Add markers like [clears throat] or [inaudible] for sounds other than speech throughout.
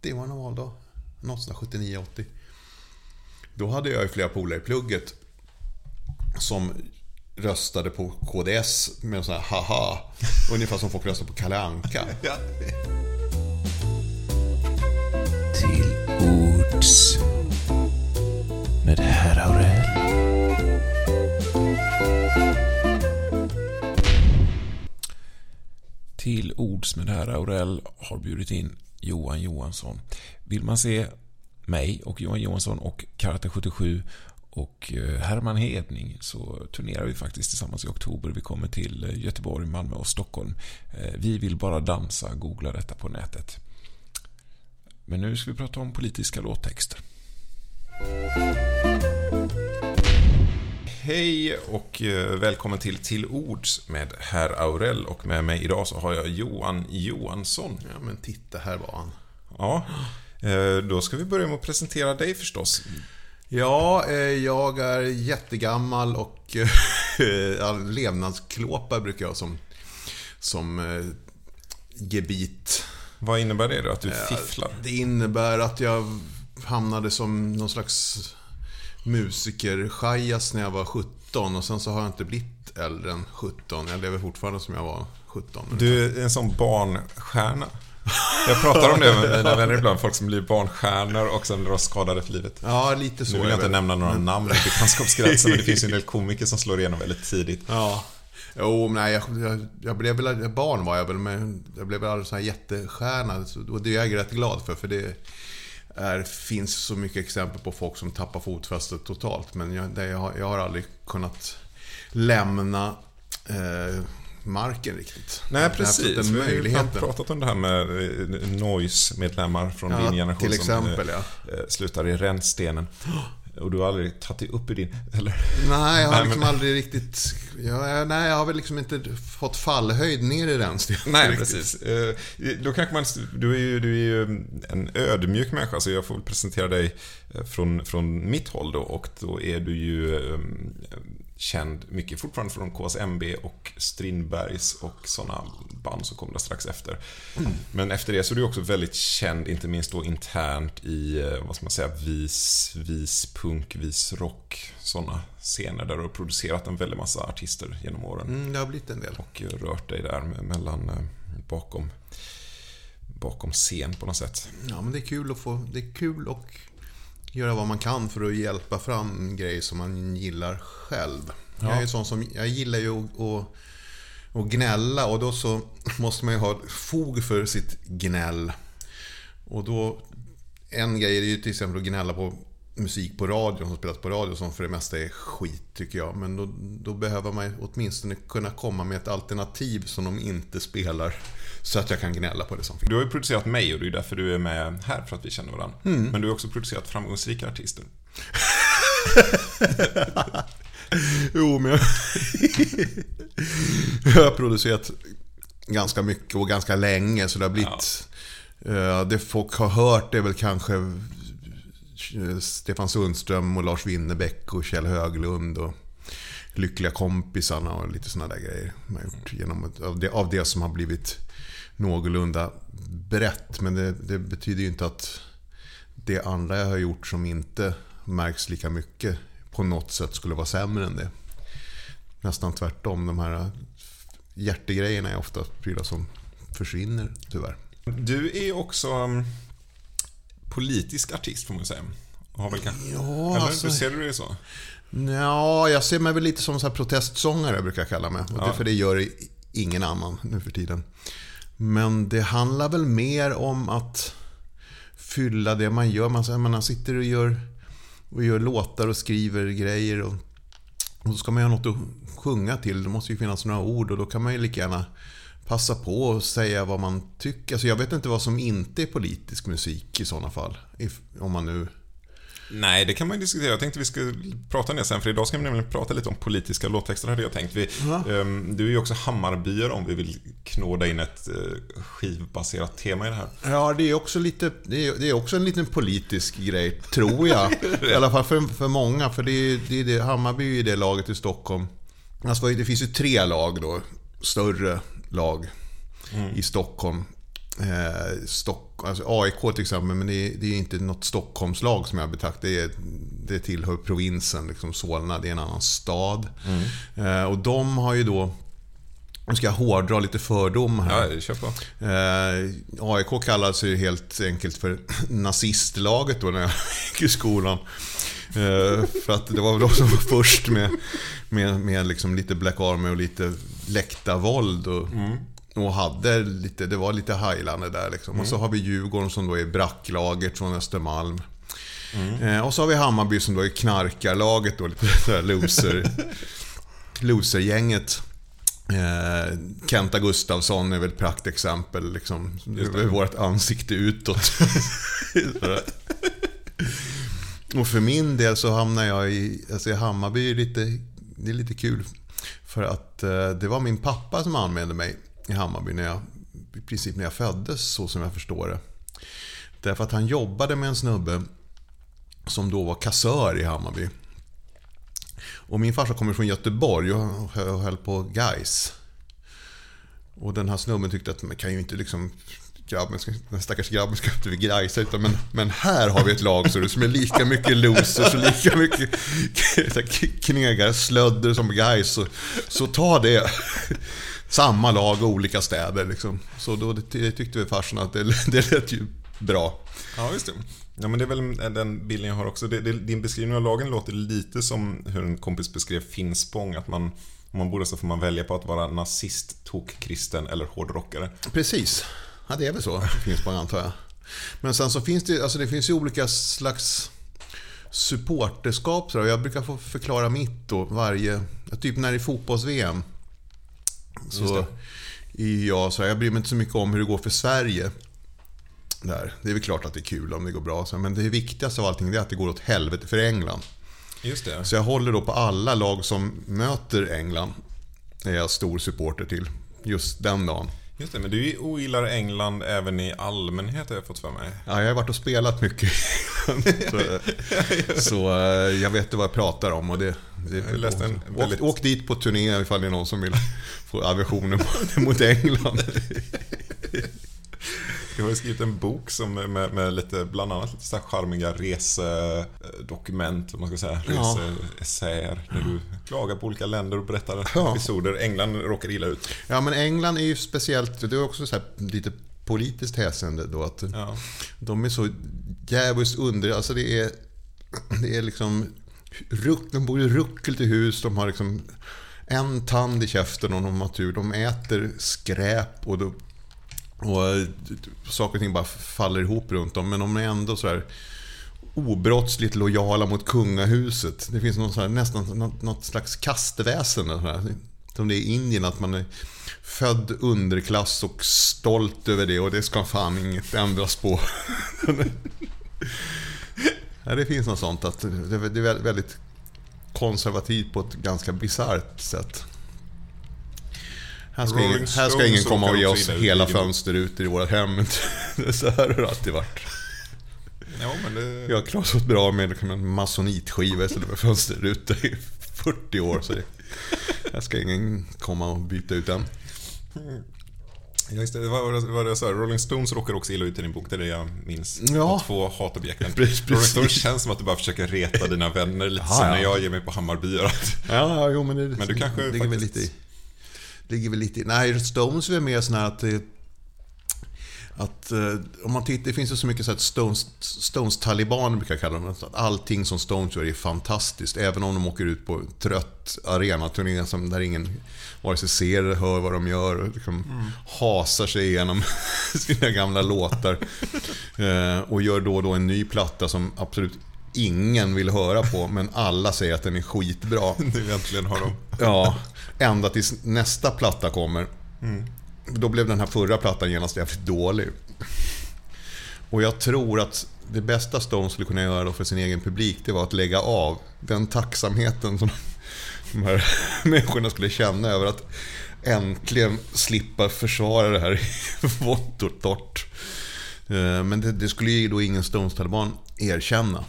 80 var det någon valdag. Något sånt 79, 80. Då hade jag ju flera polare i plugget som röstade på KDS med en sån här haha. [laughs] Ungefär som folk röstar på Kalle Anka. [laughs] Till ords med herr Aurell. Till ords med herr Aurell har bjudit in Johan Johansson. Vill man se mig och Johan Johansson och Karate 77 och eh, Herman Hedning så turnerar vi faktiskt tillsammans i oktober. Vi kommer till eh, Göteborg, Malmö och Stockholm. Eh, vi vill bara dansa, googla detta på nätet. Men nu ska vi prata om politiska låttexter. Hej och eh, välkommen till Till Ords med herr Aurell och med mig idag så har jag Johan Johansson. Ja men titta, här var han. Ja, eh, då ska vi börja med att presentera dig förstås. Ja, eh, jag är jättegammal och [laughs] levnadsklåpa brukar jag som, som gebit. Vad innebär det då? Att du fifflar? Det innebär att jag hamnade som någon slags musiker när jag var 17 och sen så har jag inte blivit äldre än 17. Jag lever fortfarande som jag var 17. Du är en sån barnstjärna. Jag pratar om det med mina vänner ibland, folk som blir barnstjärnor och sen blir de skadade för livet. Ja, lite så Nu vill jag är inte nämna några namn i bekantskapskretsen, men det finns ju en del komiker som slår igenom väldigt tidigt. Ja. Jo, nej, jag, jag, jag blev väl, barn var jag väl, men jag blev väl aldrig sån här jättestjärna. Och det är jag rätt glad för, för det är, finns så mycket exempel på folk som tappar fotfästet totalt. Men jag, det, jag, har, jag har aldrig kunnat lämna eh, marken riktigt. Nej, precis. Vi har ju pratat om det här med eh, Noise-medlemmar från Ja, din generation till som exempel, eh, ja. eh, slutar i rännstenen. Och du har aldrig tagit dig upp i din... Eller? Nej, jag har Nej, liksom men- aldrig riktigt... Jag, nej, jag har väl liksom inte fått fallhöjd ner i den stenen. Nej, precis. Eh, Då kanske man... Du är ju, du är ju en ödmjuk människa, så jag får presentera dig eh, från, från mitt håll då. Och då är du ju eh, känd mycket fortfarande från KSMB och Strindbergs och sådana band som kommer där strax efter. Men efter det så är du också väldigt känd, inte minst då internt i, eh, vad ska man säga, vis, vis punk, vis rock. Sådana scener där du har producerat en väldig massa artister genom åren Mm, det har blivit en del. och rört dig där me- mellan, eh, bakom, bakom scen på något sätt. Ja, men det är kul att få... Det är kul att göra vad man kan för att hjälpa fram grejer som man gillar själv. Jag är sån som... Jag gillar ju att, att, att gnälla och då så [laughs] måste man ju ha fog för sitt gnäll. Och då... En grej är ju till exempel att gnälla på musik på radion som spelas på radio som för det mesta är skit tycker jag. Men då, då behöver man åtminstone kunna komma med ett alternativ som de inte spelar. Så att jag kan gnälla på det som finns. Du har ju producerat mig och det är därför du är med här, för att vi känner varandra. Men du har också producerat framgångsrika artister. [laughs] Jo, men jag... [laughs] jag har producerat ganska mycket och ganska länge så det har blivit... eh, Det folk har hört är väl kanske eh, Stefan Sundström och Lars Winnerbäck och Kjell Höglund och Lyckliga kompisarna och lite sådana där grejer. Man har gjort genom, av, det, av det som har blivit någorlunda brett. Men det, det betyder ju inte att det andra jag har gjort som inte märks lika mycket på något sätt skulle vara sämre än det. Nästan tvärtom. De här hjärtegrejerna är ofta prylar som försvinner tyvärr. Du är också um, politisk artist får man säga. Har väl kanske... Ja, Eller alltså- hur ser du det så? Ja, jag ser mig väl lite som så här protestsångare brukar jag kalla mig. Och det, Ja. för det gör ingen annan nu för tiden. Men det handlar väl mer om att fylla det man gör. Man, man sitter och gör, och gör låtar och skriver grejer. Och, och så ska man ju ha något att sjunga till. Det måste ju finnas några ord och då kan man ju lika gärna passa på och säga vad man tycker. Alltså jag vet inte vad som inte är politisk musik i sådana fall. Om man nu... Nej, det kan man ju diskutera. Jag tänkte vi skulle prata om det sen, för idag ska vi nämligen prata lite om politiska låttexter, hade jag tänkt. Vi, ehm, du är ju också Hammarbyare om vi vill knåda in ett eh, skivbaserat tema i det här. Ja, det är också lite, det är, det är också en liten politisk grej, tror jag. [laughs] I alla fall för, för många, för det är, det är det, Hammarby är ju det laget i Stockholm. Alltså, det finns ju tre lag då, större lag i Stockholm. Eh, Stock, alltså AIK till exempel, men det är, det är inte något Stockholmslag som jag betraktar. Det, är, det tillhör provinsen, liksom Solna, det är en annan stad. Eh, och de har ju då nu ska jag hårdra lite fördomar här. Ja, kör på. Eh, AIK kallades ju helt enkelt för [clears throat] nazistlaget då när jag [laughs] gick i skolan. Eh, för att det var väl de som var först med, med, med liksom lite Black Army och lite läktarvåld. Och, och hade lite, det var lite Highlander där liksom. Och så har vi Djurgården som då är bracklaget från Östermalm. Eh, och så har vi Hammarby som då är knarkarlaget då, lite sådär loser, [laughs] losergänget. Eh, Kenta Gustafsson är väl ett praktexempel. Liksom. Det är vårt ansikte utåt. [laughs] Och för min del så hamnar jag i, alltså i Hammarby, är lite, det är lite kul. För att eh, det var min pappa som anmälde mig i Hammarby när jag, i princip när jag föddes, så som jag förstår det. Därför att han jobbade med en snubbe som då var kassör i Hammarby. Och min farsa kommer från Göteborg och höll på guys. Och den här snubben tyckte att man kan ju inte liksom grabben den stackars grabben ska inte vid Gaisa utan men, men här har vi ett lag så det, som är lika mycket losers och lika mycket [laughs] knegare, slödder som Gais. Så, så ta det. Samma lag och olika städer liksom. Så då tyckte vi farsan att det, [laughs] det lät ju bra. Ja, just det. Ja, men det är väl den bilden jag har också. Det, det, din beskrivning av lagen låter lite som hur en kompis beskrev Finspång. Att man, om man bor där så får man välja på att vara nazist, tokkristen eller hårdrockare. Precis. Ja, det är väl så. Finspång antar jag. Men sen så finns det, alltså det finns ju olika slags supporterskap. Jag brukar få förklara mitt då varje... Typ när det är fotbolls-VM. Så jag så jag bryr mig inte så mycket om hur det går för Sverige. Där. Det är väl klart att det är kul om det går bra. Men det viktigaste av allting är att det går åt helvete för England. Just det. Så jag håller då på alla lag som möter England. är jag stor supporter till. Just den dagen. Just det, men du ogillar England även i allmänhet har jag fått för mig. Ja, jag har varit och spelat mycket. så, [laughs] så eh, jag vet vad jag pratar om. Och det, det, Jag läste en åk, väldigt- åk dit på turné ifall det är någon som vill få aversioner mot- [laughs] mot England. [laughs] Du har ju skrivit en bok som med, med lite, bland annat lite så här charmiga resedokument, om man ska säga. Ja. Reseessäer. Där du klagar på olika länder och berättar Ja. episoder. England råkar illa ut. Ja, men England är ju speciellt. Det är också så här lite politiskt hänseende då. Att Ja. De är så jävligt under... Alltså det är... Det är liksom... Ruck, de bor i ruckelt i hus. De har liksom en tand i käften om de har tur. De äter skräp och, då, och eh, saker och ting bara faller ihop runt dem. Men de är ändå så här obrottsligt lojala mot kungahuset. Det finns någon så här, nästan något, något slags kastväsen. Här. Som det är i Indien, att man är född underklass och stolt över det och det ska fan inget ändras på. [laughs] ja, det finns något sånt att det är väldigt konservativt på ett ganska bisarrt sätt. Här ska, ingen, här ska ingen komma och ge oss hela i- fönsterrutor i våra hem. [laughs] Så här har det alltid varit. Ja, men det... Jag har klarat oss bra med liksom en masonitskiva istället för fönsterruta i 40 år. Så här ska ingen komma och byta ut den. Ja, just det. Var det, var det jag sa? Rolling Stones råkar också illa ut i din bok. Det är det jag minns. Ja. De två hatobjekten. Precis. Rolling Stones känns som att du bara försöker reta dina vänner lite Ja, som ja. när jag ger mig på Hammarbyar. Att- Ja, ja, jo, men det Men du kanske ligger faktiskt- lite i. Ligger väl lite. Nej, Stones är väl mer sån här att... det- Att eh, om man tittar, det finns ju så mycket så att Stones, Stones-talibaner brukar jag kalla dem. Att allting som Stones gör är fantastiskt. Även om de åker ut på trött arenaturné som där ingen vare sig ser eller hör vad de gör. Och liksom hasar sig igenom [laughs] sina gamla låtar. [laughs] Eh, och gör då och då en ny platta som absolut ingen vill höra på. Men alla säger att den är skitbra. Nu [laughs] äntligen har de... Ja, ända tills nästa platta kommer. Då blev den här förra plattan genast jävligt dålig. Och jag tror att det bästa Stones skulle kunna göra för sin egen publik, det var att lägga av den tacksamheten som [laughs] de här [laughs] människorna skulle känna över att äntligen slippa försvara det här [laughs] vått och torrt. Eh, Men det, det skulle ju då ingen Stones-taliban erkänna.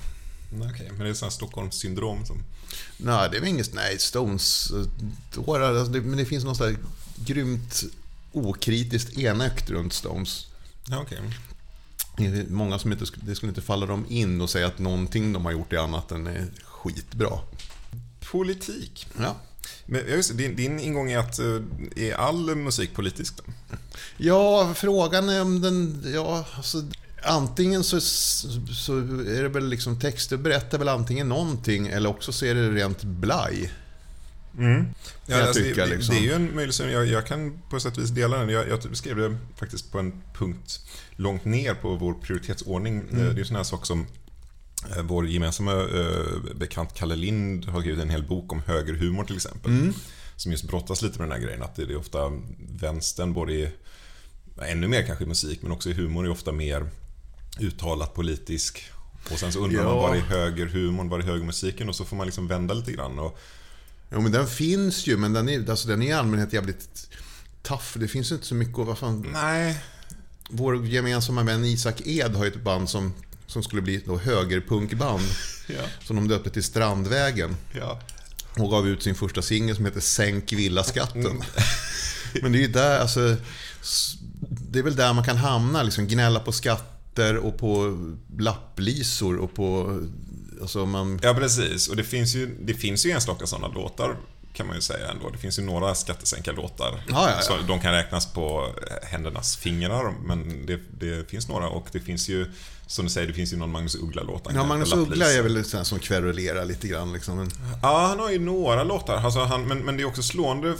Okej, men det är här Stockholmssyndrom som... Nej, det är väl inget... Nej, Stones... eh, alltså men det finns något sånt där grymt okritiskt enögt runt Stones. Ja, är många som inte, det skulle inte falla dem in och säga att någonting de har gjort är annat än är skitbra. Politik. Ja. Men just, din, din ingång är att eh, är all musik politisk då? Ja, frågan är om den... Ja, alltså, antingen så, så är det väl liksom texter berättar väl antingen någonting eller också så är det rent blaj. Ja, jag alltså, tycka, det, liksom. det är ju en möjlig syn. Jag, jag kan på sätt och vis dela den. Jag, jag skrev det faktiskt på en punkt långt ner på vår prioritetsordning. Mm. Eh, Det är sådana här saker som eh, vår gemensamma eh, bekant Kalle Lind har skrivit en hel bok om högerhumor till exempel. Mm. Som just brottas lite med den här grejen att det är ofta vänstern både i, ännu mer kanske i musik men också i humor är ofta mer uttalat politisk. Och sen så undrar man Ja. var är högerhumorn, var är högermusiken? Och så får man liksom vända lite grann. Och, Jo, men den finns ju, men den är, alltså, den är i allmänhet jävligt tough. Det finns ju inte så mycket att... Vad fan, nej, vår gemensamma vän Isak Ed har ju ett band som, som skulle bli ett högerpunkband. [laughs] Ja. Som de döpte till Strandvägen. ja. Och gav ut sin första singel som heter Sänk villaskatten. [laughs] Men det är ju där, alltså... Det är väl där man kan hamna, liksom gnälla på skatter och på lapplisor och på... Alltså man... Ja, precis. Och det finns ju, det finns ju enstaka sådana låtar kan man ju säga ändå. Det finns ju några skattesänkarlåtar. Ja, ja. Så de kan räknas på händernas fingrar, men det, det finns några. Och det finns ju, som du säger, det finns ju någon Magnus Uggla-låt. Ja, Magnus Uggla är väl sån som kverulerar lite grann liksom. Ja, han har ju några låtar. Alltså han, men, men det är också slående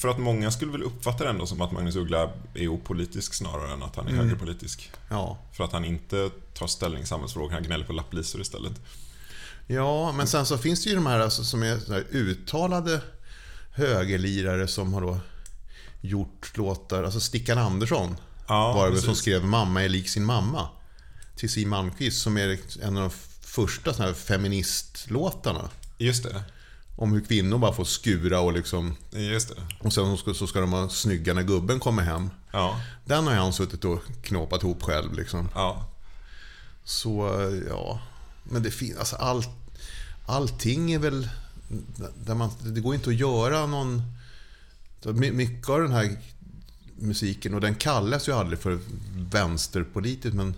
för att många skulle väl uppfatta det ändå som att Magnus Uggla är opolitisk snarare än att han är Mm. högerpolitisk. ja. För att han inte tar ställning i samhällsfrågor, han gnäller på lapplisor istället. Ja, men sen så finns det ju de här alltså, som är här uttalade högerlirare som har då gjort låtar. Alltså Stickan Andersson Ja, var det väl som precis. skrev Mamma är lik sin mamma. Till Siw Malmkvist som är en av de första såna här feministlåtarna. Just det. Om hur kvinnor bara får skura och liksom... Just det. Och sen ska, så ska de vara snygga när gubben kommer hem. Ja. Den har han suttit och knåpat ihop själv liksom. Ja. Så, ja. Men det finns, alltså allt, allting är väl... Där man, det går inte att göra någon... så my- Mycket av den här musiken, och den kallas ju aldrig för vänsterpolitiskt, men...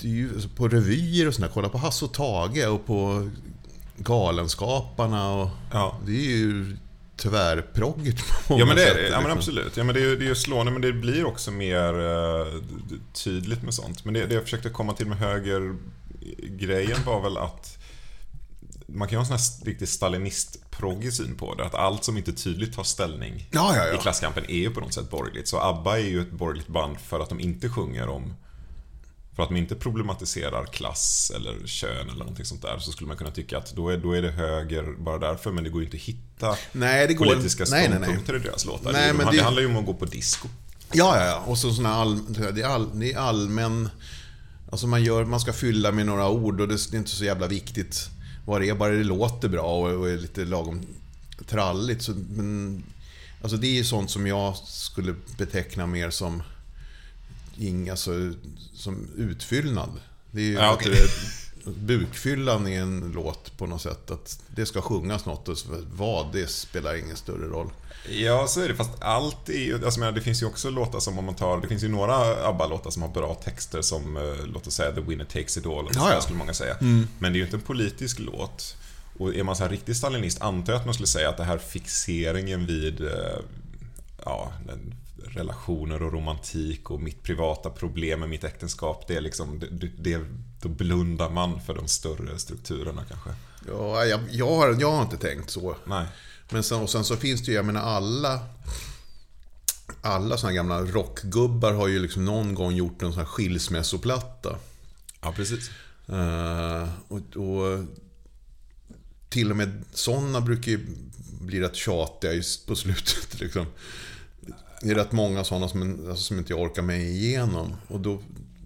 Det är ju alltså på revyer och sådär, kolla på Hasse och Tage och på Galenskaparna och... Ja. Det är ju tvärproggigt på många Ja men det är sätt, det. Ja men liksom. absolut. Ja, men det, är, det är ju slående men det blir också mer d- tydligt med sånt. Men det, det jag försökte komma till med höger-grejen var väl att man kan ju ha en sån här riktig stalinist-proggig syn på det. Att allt som inte tydligt tar ställning Ja, ja, ja. i klasskampen är ju på något sätt borgerligt. Så ABBA är ju ett borgerligt band för att de inte sjunger om för att de inte problematiserar klass eller kön eller någonting sånt där så skulle man kunna tycka att då är, då är det höger bara därför men det går ju inte att hitta Nej, politiska nej, nej, nej. ståndpunkter i deras låtar. Nej, det, men det, det- handlar ju om att gå på disco. Ja, ja, ja. Och så såna all, det, är all, det är allmän... Alltså man, gör, man ska fylla med några ord och det är inte så jävla viktigt vad det är, bara det låter bra och, och är lite lagom tralligt. Så, men, alltså det är ju sånt som jag skulle beteckna mer som, ing, alltså, som utfyllnad. Det är ju Ja, det, [laughs] bukfyllan i en låt på något sätt. Att det ska sjungas något och vad, det spelar ingen större roll. Ja, så är det. Fast allt är ju... Alltså, det finns ju också låtar som om man tar... Det finns ju några ABBA-låtar som har bra texter som, eh, låt oss säga, The Winner Takes It All. Ja, ja. skulle många säga. Men det är ju inte en politisk låt. Och är man så här riktig stalinist antar jag att man skulle säga att det här fixeringen vid eh, ja, den- relationer och romantik och mitt privata problem med mitt äktenskap. Det är liksom, det, det, då blundar man för de större strukturerna kanske. Ja, jag, jag, har, jag har inte tänkt så. Nej. Men sen, och sen så finns det ju, jag menar alla alla såna gamla rockgubbar har ju liksom någon gång gjort en sån här skilsmässoplatta. Ja, precis. Eh, och, och till och med sådana brukar ju bli rätt tjatiga just på slutet. [laughs] Liksom. Det är rätt många sådana som, alltså, som inte jag orkar mig igenom. Och då,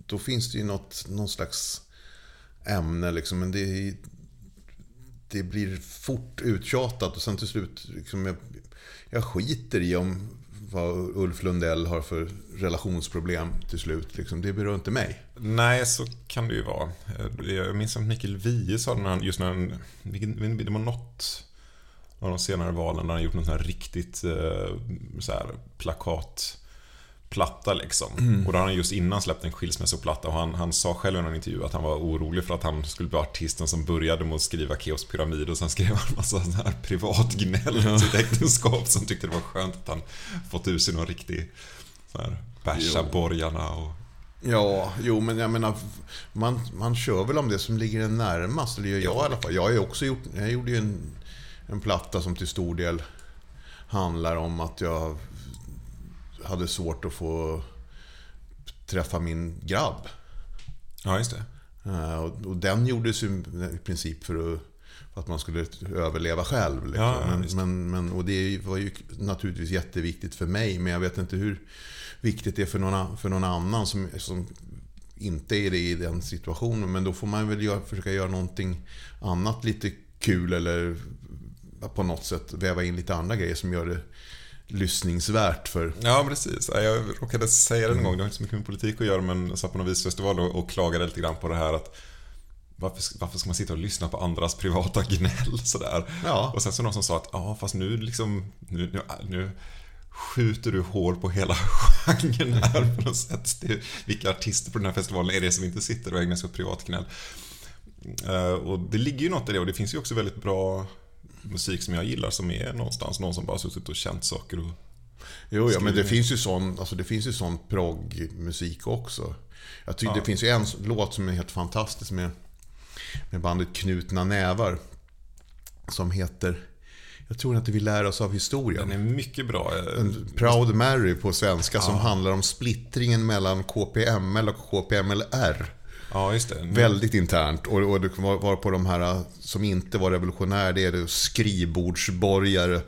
då finns det ju något, någon slags ämne liksom. Men det, det blir fort uttjatat och sen till slut, liksom, jag, jag skiter i om vad Ulf Lundell har för relationsproblem till slut. Liksom. Det berör inte mig. Nej, så kan det ju vara. Eh, jag minns att Mikael Wiehe sa när han, just när han, det var något av de senare valen när han gjort något sånt här riktigt eh, så här, plakat platta liksom. Och då har han just innan släppt en skilsmässoplatta och han, han sa själv i en intervju att han var orolig för att han skulle bli artisten som började med att skriva Keos pyramid och sen skrev han massa sån här privatgnäll om sitt äktenskap som tyckte det var skönt att han fått ur sig någon riktig så här bärsa borgarna och... Ja, jo men jag menar, man, man kör väl om det som ligger en närmast. Eller gör jag i alla fall. Jag har ju också gjort, jag gjorde ju en, en platta som till stor del handlar om att jag hade svårt att få träffa min grabb. Ja, just det. Eh, Och, den gjordes ju i princip för att, för att man skulle överleva själv. Liksom. Ja, ja, men, men, men, och det var ju naturligtvis jätteviktigt för mig, men jag vet inte hur viktigt det är för någon, för någon annan som, som inte är det i den situationen. Men då får man väl göra, försöka göra någonting annat lite kul eller på något sätt väva in lite andra grejer som gör det lyssningsvärt för... Ja, precis. Jag råkade säga det någon gång, det har inte så mycket med politik att göra, men jag satt på någon visfestival och, och klagade lite grann på det här att varför, varför ska man sitta och lyssna på andras privata gnäll sådär? Ja. Och sen så någon som sa att ja, fast nu liksom, nu, nu, nu skjuter du hål på hela [laughs] genren här på något sätt. Det, vilka artister på den här festivalen är det som inte sitter och ägnar sig åt privatgnäll? Eh, och det ligger ju något i det och det finns ju också väldigt bra musik som jag gillar som är någonstans någon som bara suttit och känt saker och Jo, ja, men det finns ju sån, alltså det finns ju sån proggmusik också. Jag tycker Ja. det finns ju en låt som är helt fantastisk med, med bandet Knutna Nävar. Som heter, jag tror att vi lär oss av historien. Den är mycket bra. En Proud Mary på svenska som handlar om splittringen mellan KPML och KPMLR. Ja, just det. Väldigt internt. Och, och det var, var på de här som inte var revolutionär, det är det skrivbordsborgare.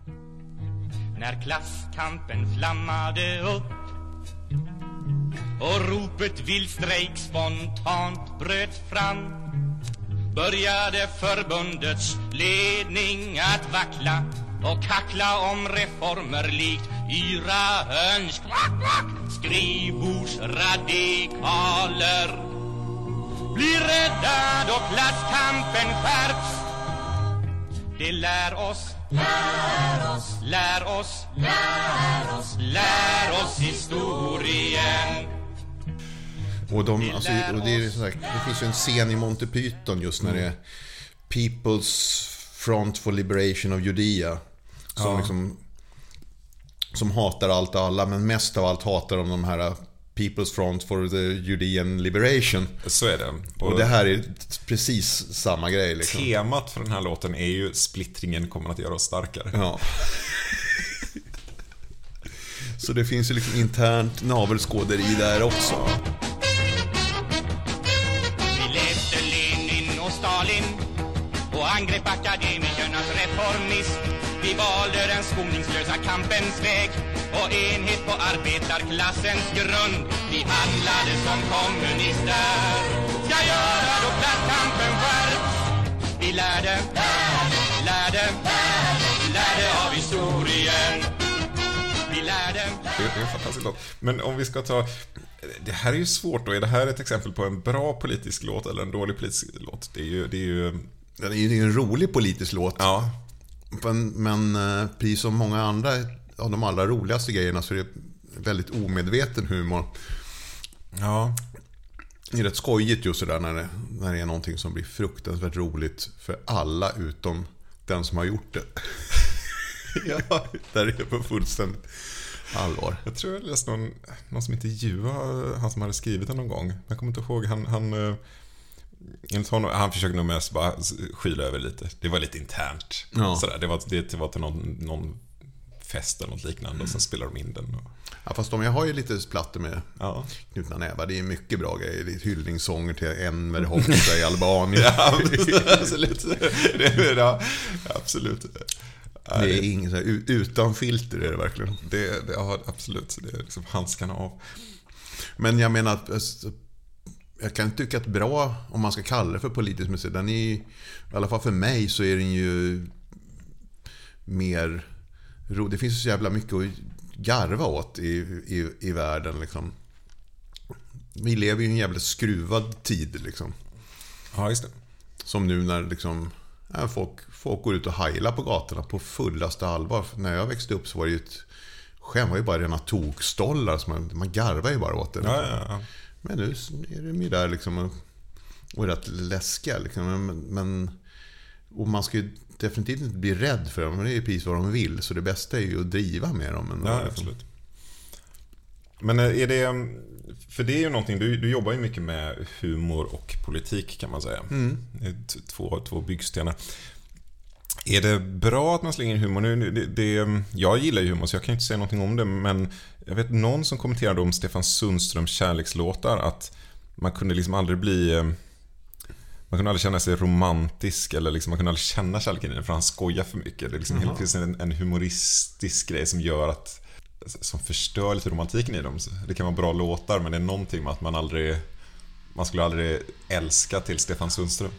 När klasskampen flammade upp och ropet vild strejk spontant bröt fram började förbundets ledning att vackla och kackla om reformer likt yra önsk skrivbordsradikaler blir rädda då klasskampen skärps det lär oss Lär oss, lär oss, lär oss, lär oss historien. Och, de, alltså, och det, är här, det finns ju en scen i Monty Python just när det är People's Front for Liberation of Judea. Som, liksom, som hatar allt och alla, men mest av allt hatar de de här People's Front for the Judean Liberation. Så är det. Och det här är precis samma grej. Liksom. Temat för den här låten är ju splittringen kommer att göra oss starkare. Ja. Så det finns ju liksom internt navelskåderi där också. Vi läste Lenin och Stalin och angrep akademikernas reformism. Vi valde den skoningslösa kampens väg och enhet på arbetarklassens grund. Vi handlade som kommunister. Ska göra då klasskampen skärps. Vi lärde, lärde, lärde av historien. Vi lärde. Det är en fantastisk låt. Men om vi ska ta... Det här är ju svårt då. Är det här ett exempel på en bra politisk låt eller en dålig politisk låt? Det är ju... Det är ju Den är ju en rolig politisk låt. ja. Men, men eh, precis som många andra av de allra roligaste grejerna så är det väldigt omedveten humor. Ja. Det är rätt skojigt just sådär när det, när det är någonting som blir fruktansvärt roligt för alla utom den som har gjort det. [laughs] ja, där är det på fullständigt allvar. Jag tror jag läste någon, någon som intervjuade han som hade skrivit den någon gång. Jag kommer inte ihåg. Han, han, eh, enligt honom, han försökte nog mest bara skyla över lite. Det var lite internt. Ja. Sådär. Det, var, det var till någon, någon fest eller något liknande och sen spelade de in den. Och, Ja, fast de, jag har ju lite splatter med ja. Knutna nävar. Det är mycket bra grejer. Det är hyllningssånger till Enver Hoxha i Albanien. [laughs] Ja, absolut. Det är, ja, absolut. Det är inget utan filter är det verkligen. det, det, ja, absolut. Det är liksom handskarna av. Men jag menar att alltså, jag kan tycka att bra, om man ska kalla det för politisk musik, den är ju, i alla fall för mig så är den ju mer ro. Det finns så jävla mycket att garva åt i, i, i världen liksom. Vi lever ju i en jävla skruvad tid liksom. Ja, just det. Som nu när liksom, ja, folk, folk går ut och heilar på gatorna på fullaste allvar. För när jag växte upp så var det ju ett skämt var ju bara rena tokstollar. Man, man garvar ju bara åt det. Ja, ja, ja. Men nu är de ju där liksom och, och är rätt läskiga. Liksom. Men, men, och man ska ju definitivt inte bli rädd för dem. Det är ju precis vad de vill. Så det bästa är ju att driva med dem. Ja, absolut. Men eh, är det... För det är ju någonting, du, du jobbar ju mycket med humor och politik kan man säga. T- två, två byggstenar. Är det bra att man slänger in humor? Nu, det, det, jag gillar ju humor så jag kan inte säga någonting om det men jag vet någon som kommenterade om Stefan Sundströms kärlekslåtar att man kunde liksom aldrig bli... eh, Man kunde aldrig känna sig romantisk eller liksom, man kunde aldrig känna kärleken i den för han skojar för mycket. Det liksom, det finns en, en humoristisk grej som gör att som förstör lite romantiken i dem. Det kan vara bra låtar men det är någonting med att man aldrig man skulle aldrig älska till Stefan Sundström.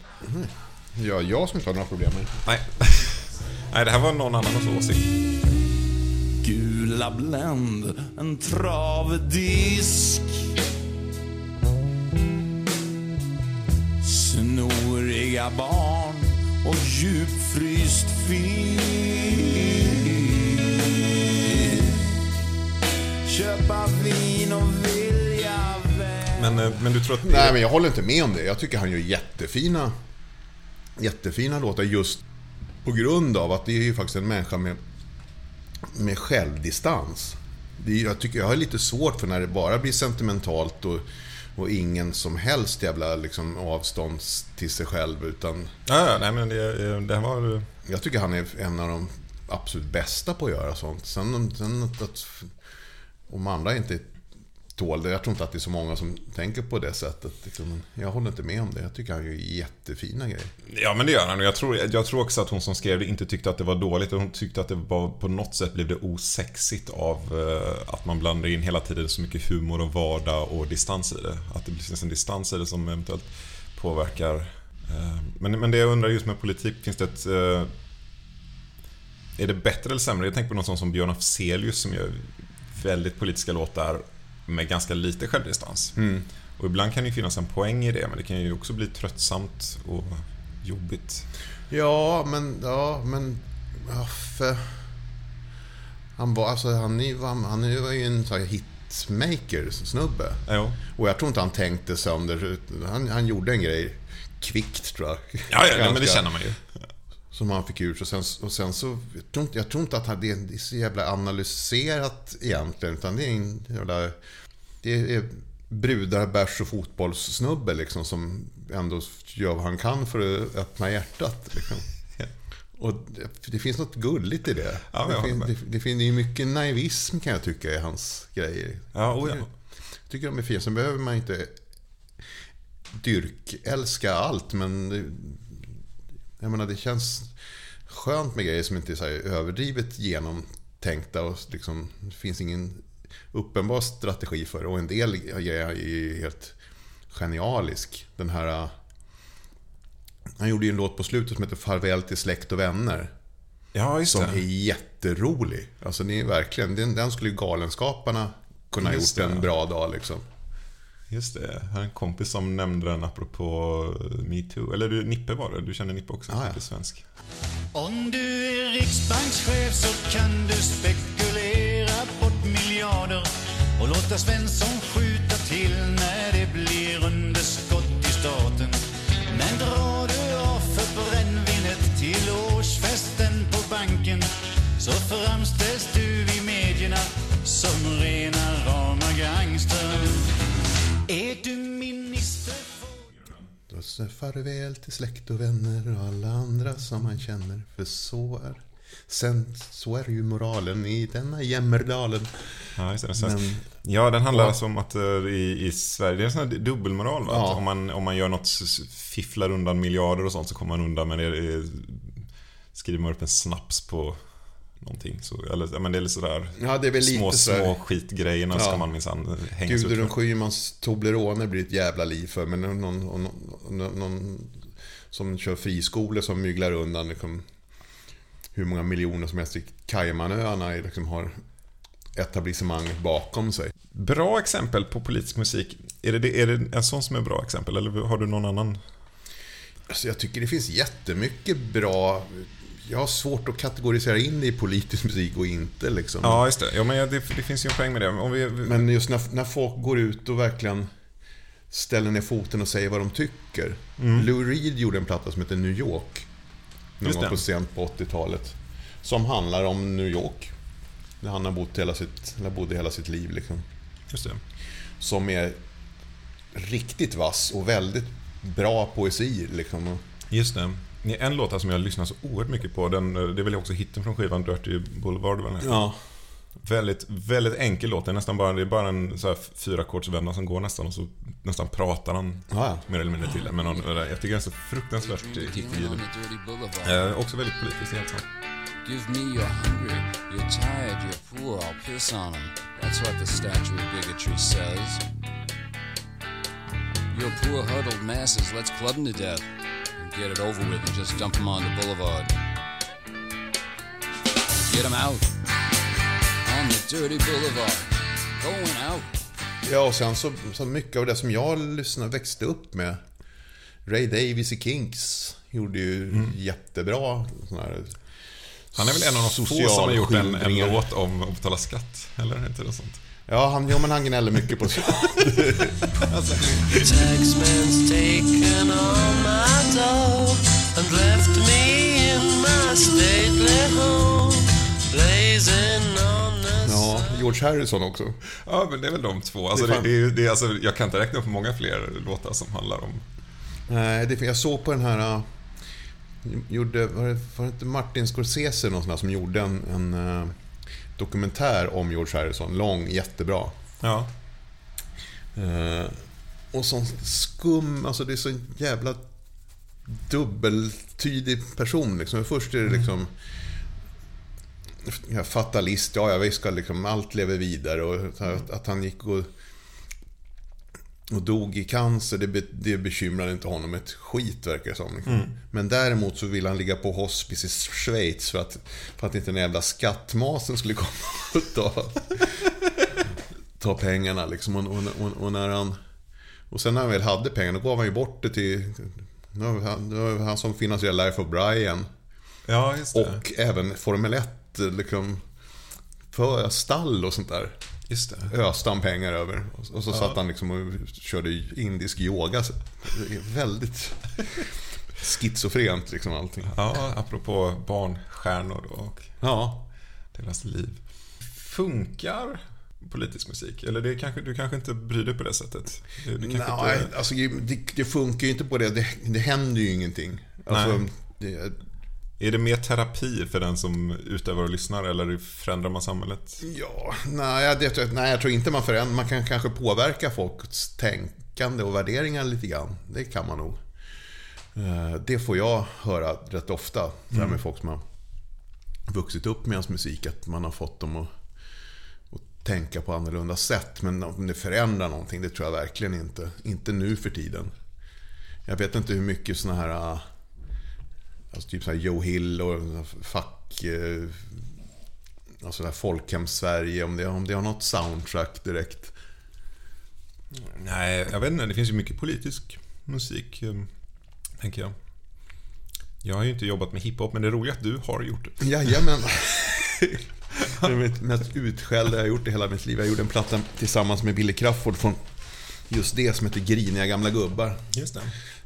Ja, jag som inte har några problem med det. Nej. [laughs] Nej, det här var någon annans åsikt. Gula Blend, en travdisk Snoriga barn och djupfryst fisk Köpa vin och vilja väl Men, eh, men du tror att... Nej, men jag håller inte med om det. Jag tycker han gör jättefina, jättefina låtar just på grund av att det är ju faktiskt en människa med, med självdistans. Det är, jag, tycker, jag har lite svårt för när det bara blir sentimentalt och, och ingen som helst jävla liksom, avstånd till sig själv. Utan Ja, nej men det, det var... jag tycker han är en av de absolut bästa på att göra sånt. Sen, sen att, att om andra inte tål det, jag tror inte att det är så många som tänker på det sättet. Liksom. Jag håller inte med om det. Jag tycker han gör jättefina grejer. Ja, men det gör han. Jag tror, jag tror också att hon som skrev det inte tyckte att det var dåligt. Hon tyckte att det var, på något sätt blev det osexigt av eh, att man blandar in hela tiden så mycket humor och vardag och distans i det. Att det finns en distans i det som eventuellt påverkar. eh, Men, men det jag undrar just med politik, finns det ett... eh, Är det bättre eller sämre? Jag tänker på någon sån som Björn Afzelius som gör väldigt politiska låtar med ganska lite självdistans. Och ibland kan det ju finnas en poäng i det, men det kan ju också bli tröttsamt och jobbigt. Ja, men... Ja, men... Ja, för, han var, alltså, han, han, han är ju en sån här hitmaker-snubbe. Jo. Och jag tror inte han tänkte sönder. Han, han gjorde en grej kvickt, tror jag. Ja, ja, ja, men det känner man ju. Som han fick ur. Och sen, och sen så... Jag tror, inte, jag tror inte att han, det är så jävla analyserat egentligen. Utan det är en jävla... Det är brudar, bärs och fotbollssnubbe liksom. Som ändå gör vad han kan för att öppna hjärtat. Liksom. [laughs] Och det, det finns något gulligt i det. Ja, det, fin, det, det finns ju mycket naivism kan jag tycka i hans grejer. Ja, oh ja. Jag tycker de är fina. Sen behöver man inte dyrkälska allt, men jag menar, det känns skönt med grejer som inte är så överdrivet genomtänkta och liksom, det finns ingen uppenbar strategi för det. Och en del grejer är ju helt genialisk. Den här... Han gjorde ju en låt på slutet som heter Farväl till släkt och vänner. Ja, just Som det. är jätterolig. Alltså det är verkligen, den, den skulle ju Galenskaparna kunna ha Just gjort det. en bra dag liksom. Just det. Jag har en kompis som nämnde den apropå metoo. Eller du, Nippe var det. Du känner Nippe också. Ah, ja. Svensk. Om du är riksbankschef så kan du spekulera bort miljarder och låta Svensson skjuta till när det blir underskott i staten. Men drar du av för brännvinet till årsfesten på banken så framställs du i medierna som rena rama gangstern. Är du minister Då säger farväl till släkt och vänner och alla andra som man känner. För så är, sen, så är ju moralen i denna jämmerdalen. Ja, just det. Men- Ja, den handlar alltså om att eh, i, i Sverige, det är en sån här dubbelmoral va? Ja. Att om man, om man gör något, fifflar undan miljarder och sånt så kommer man undan men det är, skriver man upp en snaps på någonting så, eller, men det är lite sådär Ja, det är väl lite små, små skitgrejerna ska Ja. man minsann hängas Gudrun. Schymans Toblerone blir ett jävla liv för. Men någon, någon, någon, någon som kör friskolor som myglar undan liksom, hur många miljoner som helst i Caymanöarna liksom har etablissemanget bakom sig. Bra exempel på politisk musik. Är det, det, är det en sån som är bra exempel eller har du någon annan? Alltså jag tycker det finns jättemycket bra jag har svårt att kategorisera in det i politisk musik och inte liksom. Ja, just det. Ja, men det, det finns ju en poäng med det. Vi, Men just när, när folk går ut och verkligen ställer ner foten och säger vad de tycker. Lou Reed gjorde en platta som heter New York. Någon gång på sent på 80-talet. Som handlar om New York. Där han har bott hela sitt, eller bodde hela sitt liv liksom. just det. Som är riktigt vass och väldigt bra poesi liksom. Just det. Det är En låt som jag lyssnar så oerhört mycket på. Den, det är väl också hitten från skivan Dirty Boulevard. väl? Ja. Väldigt, väldigt enkel låt. Det är nästan bara, det är bara en så här fyrakordsvända som går nästan och så nästan pratar han Ja, ja. mer eller mindre till. Men någon, jag tycker den är så fruktansvärt hitgiven. Eh, också väldigt politiskt helt sant. Give me you're hungry, you're tired, you're poor, I'll piss on 'em. That's what the statue of bigotry says. You're poor huddled masses, let's club 'em to death. Get it over with and just dump 'em on the boulevard. Get 'em out. On the dirty boulevard. Going out. Ja, och sen så, så mycket av det som jag lyssnade, växte upp med. Ray Davis i Kinks gjorde ju jättebra sån här Han är väl en av de få som har gjort en, en låt om att betala skatt? Eller är inte det sånt? Ja, han, ja, men han gnäller mycket på sig. [laughs] Ja, George Harrison också. Ja, men det är väl de två. Alltså, Det det det är, det är, alltså, jag kan inte räkna upp många fler låtar som handlar om... Nej, det, jag såg på den här... äh, Gjorde, var, det, var det inte Martin Scorsese någon sån här, som gjorde en, en äh, dokumentär om George Harrison. Lång, jättebra. Ja. Eh, och sån skum, alltså det är så jävla dubbeltydig person liksom. Först är det liksom ja, fatalist, ja, ja visst ska liksom, allt lever vidare och att, att han gick och, och dog i cancer, det, be, det bekymrade inte honom ett skit verkar det som. Liksom. Men däremot så vill han ligga på hospice i Schweiz för att, för att inte den jävla skattmasen skulle [laughs] komma och ta, ta pengarna liksom. Och, och, och, när han... Och sen när han väl hade pengarna, då gav han ju bort det till... Det var han, som finansierade Life of Brian. Ja. Och även Formel 1, liksom... För stall och sånt där. Just det. Öste han pengar över. Och- så satt han liksom och körde indisk yoga. Det är väldigt [laughs] schizofrent liksom allting. Ja, apropå barnstjärnor och Ja. deras liv. Funkar politisk musik? Eller det kanske, du kanske inte bryr dig på det sättet? Du, du Nej, inte... alltså det, det funkar ju inte på det. Det, det händer ju ingenting. Alltså, Nej. det, Är det mer terapi för den som utövar och lyssnar eller förändrar man samhället? Ja, nej, jag- det, nej, jag tror inte man förändrar. Man kan kanske påverka folks tänkande och värderingar lite grann. Det kan man nog. Eh, Det får jag höra rätt ofta. Här med folk som har vuxit upp med ens musik. Att man har fått dem att, att tänka på annorlunda sätt. Men om det förändrar någonting, det tror jag verkligen inte. Inte nu för tiden. Jag vet inte hur mycket såna här... Alltså typ så här Joe Hill och fack... eh, Alltså det här Folkhem-Sverige, om det, om det har något soundtrack direkt. Nej, jag vet inte. Det finns ju mycket politisk musik, eh, tänker jag. Jag har ju inte jobbat med hiphop, men det är roligt att du har gjort det. Jajamän. [laughs] Det är mitt mest utskällda jag har gjort i hela mitt liv. Jag gjorde en platta tillsammans med Billy Crafoord från just det som heter Griniga gamla gubbar. Just det.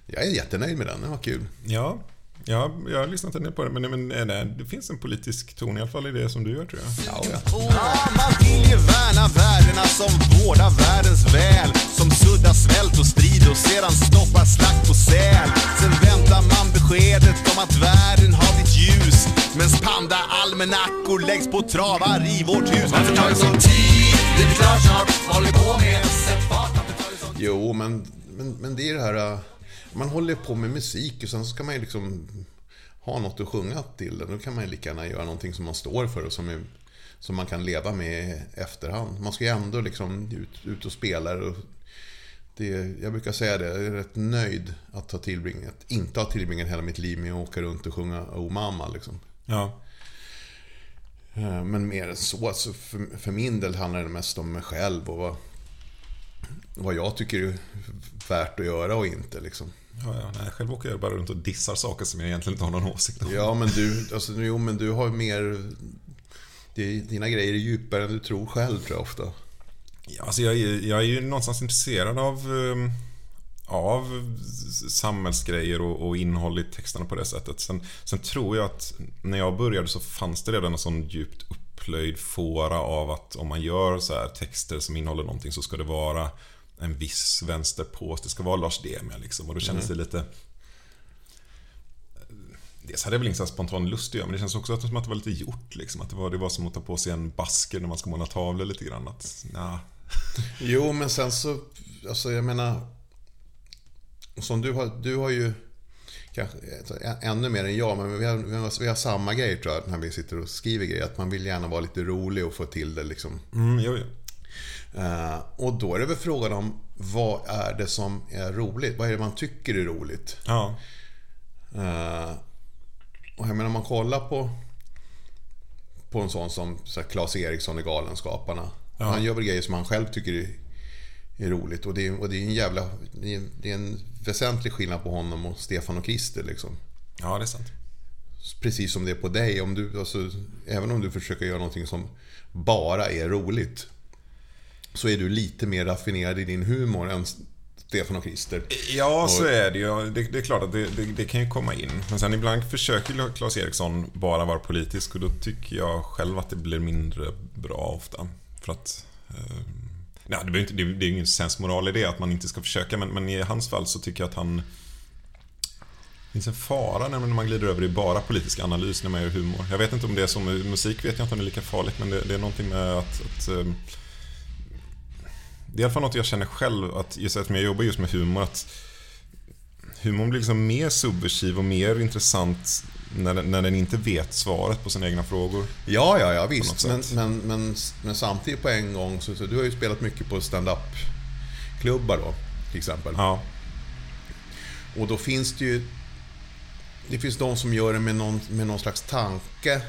Jag är jättenöjd med den, den var kul. Ja, ja jag har lyssnat en del på det, men, men nej, det finns en politisk ton i alla fall i det som du gör, tror jag. Ja, ja. Ja, man vill ju värna värdena som vårdar världens väl Som suddar svält och strid och sedan stoppar slakt på säl Sen väntar man beskedet om att världen har blivit ljus Mens panda-almanackor läggs på travar i vårt hus Varför tar det sån tid? Det blir klart snart, håller på med Sätt fart, Jo, men, men, men det är det här... äh, Man håller på med musik och sen så ska man ju liksom ha något att sjunga till. Då kan man ju lika gärna göra någonting som man står för och som, är, som man kan leva med i efterhand. Man ska ju ändå liksom ut, ut och spela. Och det, jag brukar säga det, jag är rätt nöjd att ha tillbringat, inte ha tillbringat hela mitt liv med att åka runt och sjunga Oh mamma liksom. Ja. Eh, Men mer än så, alltså för, för min del handlar det mest om mig själv och vad, vad jag tycker är värt att göra och inte liksom. Ja, ja, nej, själv åker jag bara runt och dissar saker som jag egentligen inte har någon åsikt om. Ja, men du, alltså, jo, men du har mer... Dina grejer är djupare än du tror själv, tror jag ofta. Ja, alltså jag, är, jag är ju någonstans intresserad av, ehm, av samhällsgrejer och, och innehåll i texterna på det sättet. Sen, sen tror jag att när jag började så fanns det redan en sån djupt upplöjd fåra av att om man gör så här texter som innehåller någonting så ska det vara en viss vänsterpås. Det ska vara Lars Demia liksom. Och då kändes det lite... Dels hade jag väl ingen spontan lust att göra, men det känns också att, som att det var lite gjort. Liksom. Att det var, det var som att ta på sig en basker när man ska måla tavlor lite grann. Att, nah. [laughs] Jo, men sen så... Alltså, jag menar... Som du har... Du har ju... Kanske ä- ännu mer än jag, men vi har, vi har, vi har samma grej tror jag, när vi sitter och skriver grejer. Att man vill gärna vara lite rolig och få till det liksom. Mm, jo, jo. Eh, och då är det väl frågan om vad är det som är roligt? Vad är det man tycker är roligt? Ja. Eh, och jag menar om man kollar på på en sån som så här, Claes Eriksson i Galenskaparna. Han gör väl grejer som han själv tycker är, är roligt. Och det är, och det är en jävla... Det är, det är en väsentlig skillnad på honom och Stefan och Christer liksom. ja, det är sant. Precis som det är på dig. Om du, alltså, även om du försöker göra någonting som bara är roligt. Så är du lite mer raffinerad i din humor än Stefan och Christer. Ja, så är det ju. Det, det är klart att det, det, det kan ju komma in. Men sen ibland försöker Claes Eriksson bara vara politisk och då tycker jag själv att det blir mindre bra ofta. För att... Eh, nej, det, inte, det, det är ju ingen sensmoral i det att man inte ska försöka, men, men i hans fall så tycker jag att han... Det finns en fara när man glider över i bara politisk analys när man gör humor. Jag vet inte om det är med musik, vet jag inte om det är lika farligt, men det, det är någonting med att... att eh, det är i alla fall något jag känner själv, att just eftersom jag jobbar just med humor, att humorn blir liksom mer subversiv och mer intressant när den, när den inte vet svaret på sina egna frågor. Ja, ja, ja visst. Men, men, men, men samtidigt på en gång så, så du har ju spelat mycket på stand-up klubbar då, till exempel. Ja, Och då finns det ju... Det finns de som gör det med någon, med någon slags tanke.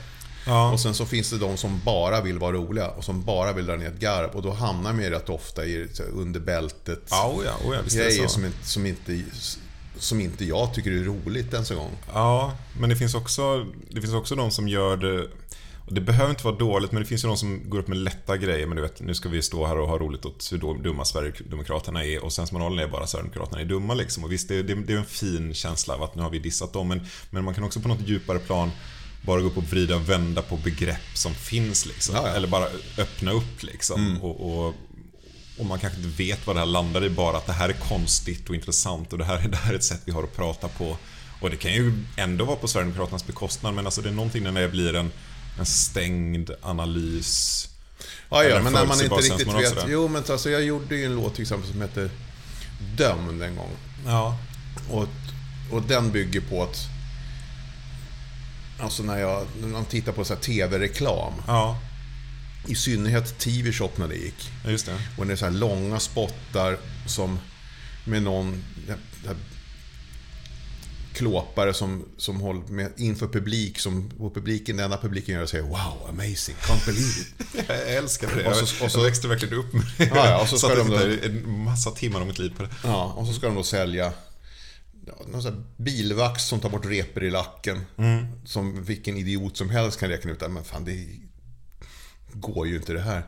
Ja, Och sen så finns det de som bara vill vara roliga och som bara vill dra ner ett garv. Och då hamnar man ju rätt ofta i under bältet. ja, oh ja, oh ja grejer som inte, som, inte, som inte jag tycker är roligt ens en gång. Ja, men det finns också, det finns också de som gör det det behöver inte vara dåligt, men det finns ju de som går upp med lätta grejer. Men du vet, nu ska vi stå här och ha roligt åt hur dumma Sverigedemokraterna är. Och sensmoralen är bara Sverigedemokraterna är dumma liksom. Och visst, det, det, det är en fin känsla av att nu har vi dissat dem. Men, men man kan också på något djupare plan bara gå upp och vrida och vända på begrepp som finns liksom. Ja, ja. Eller bara öppna upp liksom. Och, och, och man kanske inte vet vad det här landar i, bara att det här är konstigt och intressant och det här, [laughs] det här är ett sätt vi har att prata på. Och det kan ju ändå vara på Sverigedemokraternas bekostnad, men alltså det är någonting när det blir en, en stängd analys. Ja, ja, en men när man inte riktigt vet. sådär. Jo, men alltså, jag gjorde ju en låt till exempel som heter Dömd en gång. Ja. Och, och den bygger på att... Alltså när jag när man tittar på så TV-reklam. Ja, I synnerhet TV-shop när det gick. just det. Och det är så här långa spottar som med någon ja, ja, klåpare som, som håller med, inför publik. Som, och publiken, den enda publiken gör är att säga Wow, amazing, can't believe it. [laughs] Jag älskar det. Och så- och så- jag växte verkligen upp med det. Ja, ja, och så [laughs] ska de då- en massa timmar av mitt liv på det. Ja, och så ska de då sälja ja, någon sån här bilvax som tar bort repor i lacken. Som vilken idiot som helst kan räkna ut. Men fan, det går ju inte det här.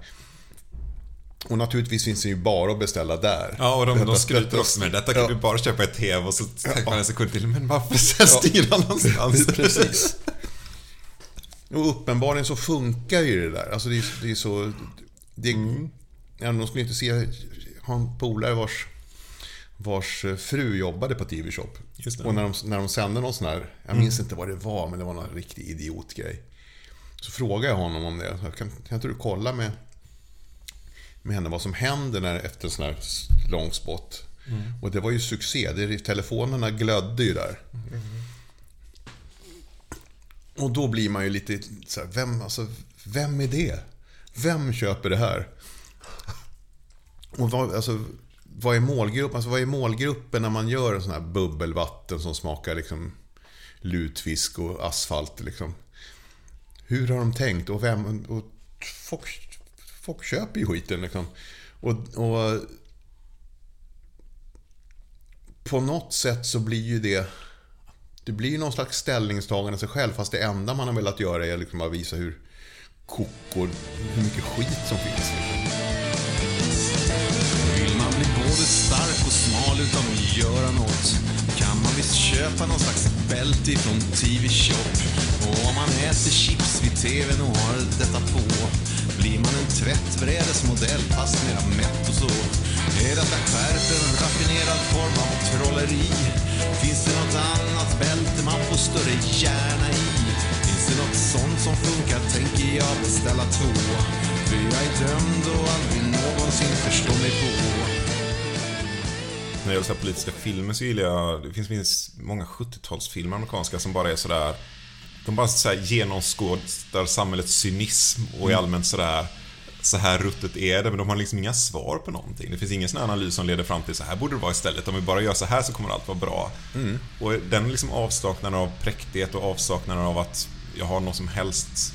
Och naturligtvis finns det ju bara att beställa där. Ja, och de, Detta- de skryter detta- också med detta kan ja. du bara köpa i TV och så tänker man en sekund till, men varför säljs det ingen annanstans? Precis. Och uppenbarligen så funkar ju det där. Alltså det är, det är så... Det, ja, de skulle inte se... Ha en polare vars, vars fru jobbade på TV-shop. Och när de, när de sände någon sån här... Jag minns inte vad det var, men det var någon riktig idiotgrej. Så frågade jag honom om det. Kan, kan inte du kolla med, med henne vad som händer när, efter en sån här lång spot? Och det var ju succé. Det, telefonerna glödde ju där. Och då blir man ju lite så här, vem, alltså, vem är det? Vem köper det här? Och vad, alltså, vad är målgruppen? Alltså, vad är målgruppen när man gör en sån här bubbelvatten som smakar liksom lutfisk och asfalt? Liksom? Hur har de tänkt? Och, vem, och folk, folk köper ju skiten liksom. Och, och på något sätt så blir ju det... Det blir ju någon slags ställningstagande sig själv fast det enda man har velat göra är liksom att visa hur koko, hur mycket skit som finns. Liksom blir man både stark och smal utan att göra något kan man visst köpa någon slags bälte ifrån TV Shop. Och om man äter chips vid TVn och har detta på blir man en tvättbrädesmodell fast mera mätt och så. Är detta skärp en raffinerad form av trolleri? Finns det något annat bälte man får större hjärna i? Finns det något sånt som funkar tänker jag beställa två. För jag är dömd och aldrig någonsin förstår mig på. När det gäller så politiska filmer så gillar jag, det finns, finns många 70-talsfilmer amerikanska som bara är sådär De bara så genomskådar samhällets cynism och är allmänt sådär så här ruttet är det, men de har liksom inga svar på någonting. Det finns ingen sån här analys som leder fram till så här borde det vara istället. Om vi bara gör så här så kommer allt vara bra. Och den liksom avsaknaden av präktighet och avsaknaden av att jag har någon som helst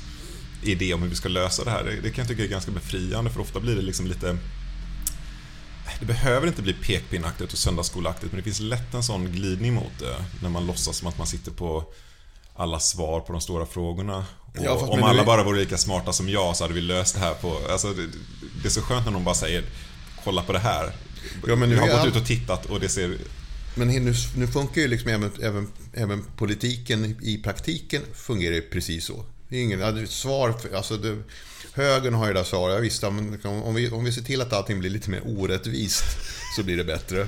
idé om hur vi ska lösa det här, det, det kan jag tycka är ganska befriande för ofta blir det liksom lite det behöver inte bli pekpinnaktigt och söndagsskoleaktigt men det finns lätt en sån glidning mot det när man låtsas som att man sitter på alla svar på de stora frågorna. Ja, om alla du- bara vore lika smarta som jag så hade vi löst det här på... Alltså, det, det är så skönt när någon bara säger Kolla på det här. Ja, men nu jag har gått all- ut och tittat och det ser... Men nu, nu funkar ju liksom även, även, även politiken i praktiken fungerar ju precis så. Det är ingen ja, svar, för, alltså det, högern har ju det där svaret, ja, visst, ja, men om vi, om vi ser till att allting blir lite mer orättvist så blir det bättre.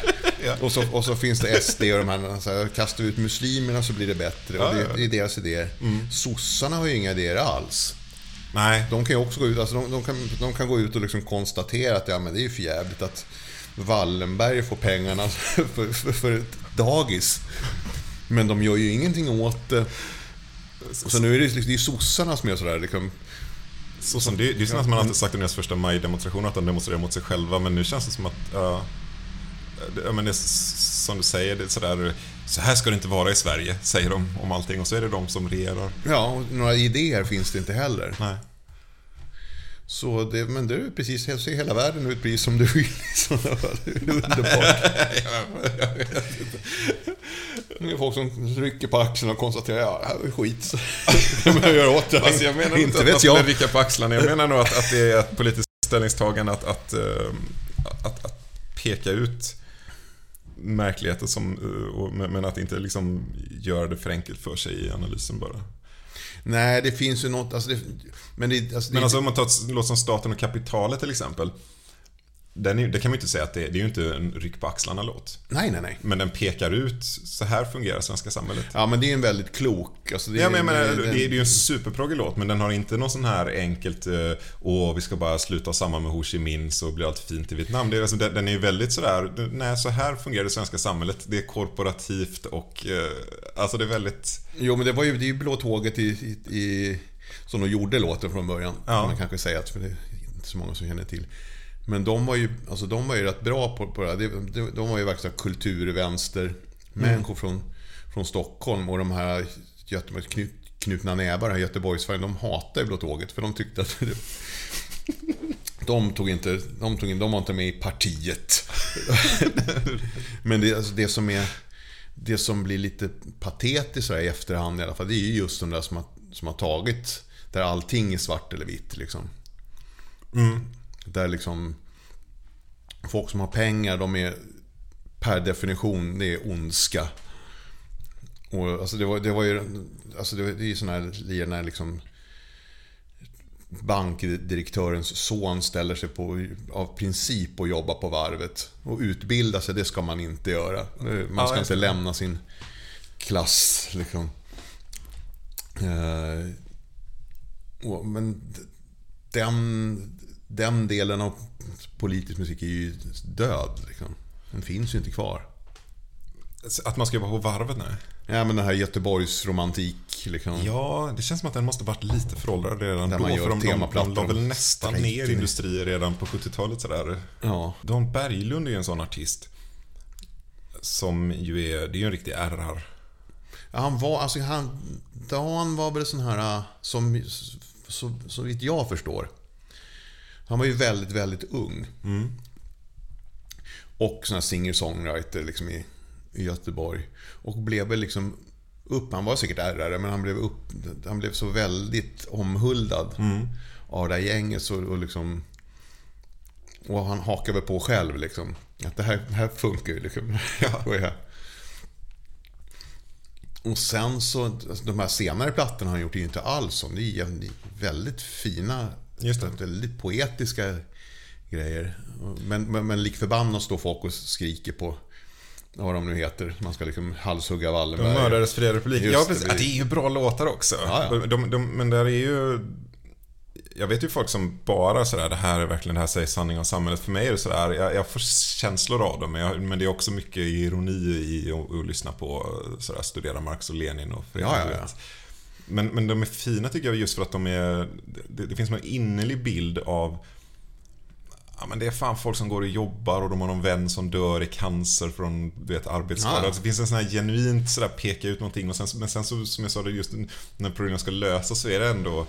[laughs] och, så, och så finns det SD och de här, så här kastar vi ut muslimerna så blir det bättre. Och det, det är deras idéer. Sossarna har ju inga idéer alls. Nej. De kan ju också gå ut, alltså de, de, kan, de kan gå ut och liksom konstatera att ja, men det är ju för jävligt att Wallenberg får pengarna [laughs] för, för, för ett dagis. Men de gör ju ingenting åt det. Så nu är det, liksom- det är ju sossarna som är sådär liksom, Så som det, det är som man alltid sagt i deras första majdemonstrationer att de demonstrerar mot sig själva men nu känns det som att ja, det- men det som du säger, det är sådär Så här ska det inte vara i Sverige, säger de om allting och så är det de som regerar. Ja, och några idéer finns det inte heller. Nej. Så det, men det är precis, ser hela världen ut precis som du vill [laughs] fall. Det är underbart. [laughs] Det är folk som rycker på axlarna och konstaterar ja, det här är skit. [laughs] Man göra åt det. Alltså jag menar inte att man ska rycka på axlarna. Jag menar nog att, att det är ett politiskt ställningstagande att, att, eh, att, att peka ut märkligheter som, eh, men att inte liksom göra det för enkelt för sig i analysen bara. Nej, det finns ju något, alltså det, men det, alltså det, Men alltså om man tar ett låt som Staten och kapitalet till exempel. Den är, det kan man ju inte säga att det, det är ju inte en ryck på axlarna-låt. Nej, nej, nej. Men den pekar ut, så här fungerar svenska samhället. Ja, men det är en väldigt klok. Alltså det, Ja, men jag menar, det- det, det är ju en superproggig låt, men den har inte någon sån här enkelt eh, Åh, vi ska bara sluta samman med Ho Chi Minh så blir allt fint i Vietnam. Det är, alltså, den den är ju väldigt sådär, nej så här fungerar det svenska samhället. Det är korporativt och, eh, alltså det är väldigt... Jo, men det var ju, det är ju Blå tåget i, i, i, som de gjorde låten från början. Ja. Kan man kanske säga, för det är inte så många som känner till. Men de var ju, alltså de var ju rätt bra på, på det här. De, var ju verkligen kulturvänster människor från, från Stockholm. Och de här knut, knutna nävar, här Göteborgsfärgen, de hatade ju Blå tåget. För de tyckte att det, [laughs] de tog inte, de, tog in, de var inte med i partiet. [laughs] Men det, alltså det som är det som blir lite patetiskt i efterhand i alla fall, det är ju just de där som har, som har tagit, där allting är svart eller vitt liksom. Där liksom, folk som har pengar, de är per definition, det är ondska. Och alltså det var, det var ju, alltså det, var, det är ju sådana här lir när liksom bankdirektörens son ställer sig på, av princip och jobba på varvet. Och utbilda sig, det ska man inte göra. Man ska Ja, inte lämna sin klass liksom. Eh, och, men den, den delen av politisk musik är ju död. Liksom. Den finns ju inte kvar. Att man ska jobba på varvet, nej. Ja men den här Göteborgs romantik liksom. Ja, det känns som att den måste varit lite föråldrad redan Där då. För de, de, de la väl nästan ner industrier redan på 70-talet sådär. Ja. Dan Berglund är ju en sån artist. Som ju är, det är ju en riktig RR. Ja, han var, alltså han, Dan var väl sån här, äh, som, så, så vitt jag förstår. Han var ju väldigt, väldigt ung. Och sån här singer-songwriter liksom i, i Göteborg. Och blev väl liksom upp, han var säkert ärrare, men han blev, upp, han blev så väldigt omhuldad av det här gänget. Så, och, liksom, och han hakade väl på själv liksom. Att det här, det här funkar ju liksom. [laughs] [laughs] Och jag- och sen så, alltså, de här senare plattorna han gjort är ju inte alls som. Det är väldigt fina, Just det. väldigt poetiska grejer. Men, men, men lik förbannat står folk och skriker på vad de nu heter. Man ska liksom halshugga De Wallenberg. mördades fria republiken. Ja, det, precis. det är ju bra låtar också. Ja, ja. De, de, de, men där är ju... Jag vet ju folk som bara sådär, det här är verkligen, det här säger sanning om samhället. För mig är det sådär, jag, jag får känslor av dem. Men, jag, men det är också mycket ironi i att, lyssna på, sådär, studera Marx och Lenin och Ja, ja, ja. Men, men de är fina tycker jag just för att de är... Det, det finns en innerlig bild av Ja men det är fan folk som går och jobbar och de har någon vän som dör i cancer från du vet, arbetsskada. Ja. Det finns en sån här genuint sådär peka ut någonting och sen, men sen så, som jag sa, det just när problemen ska lösas så är det ändå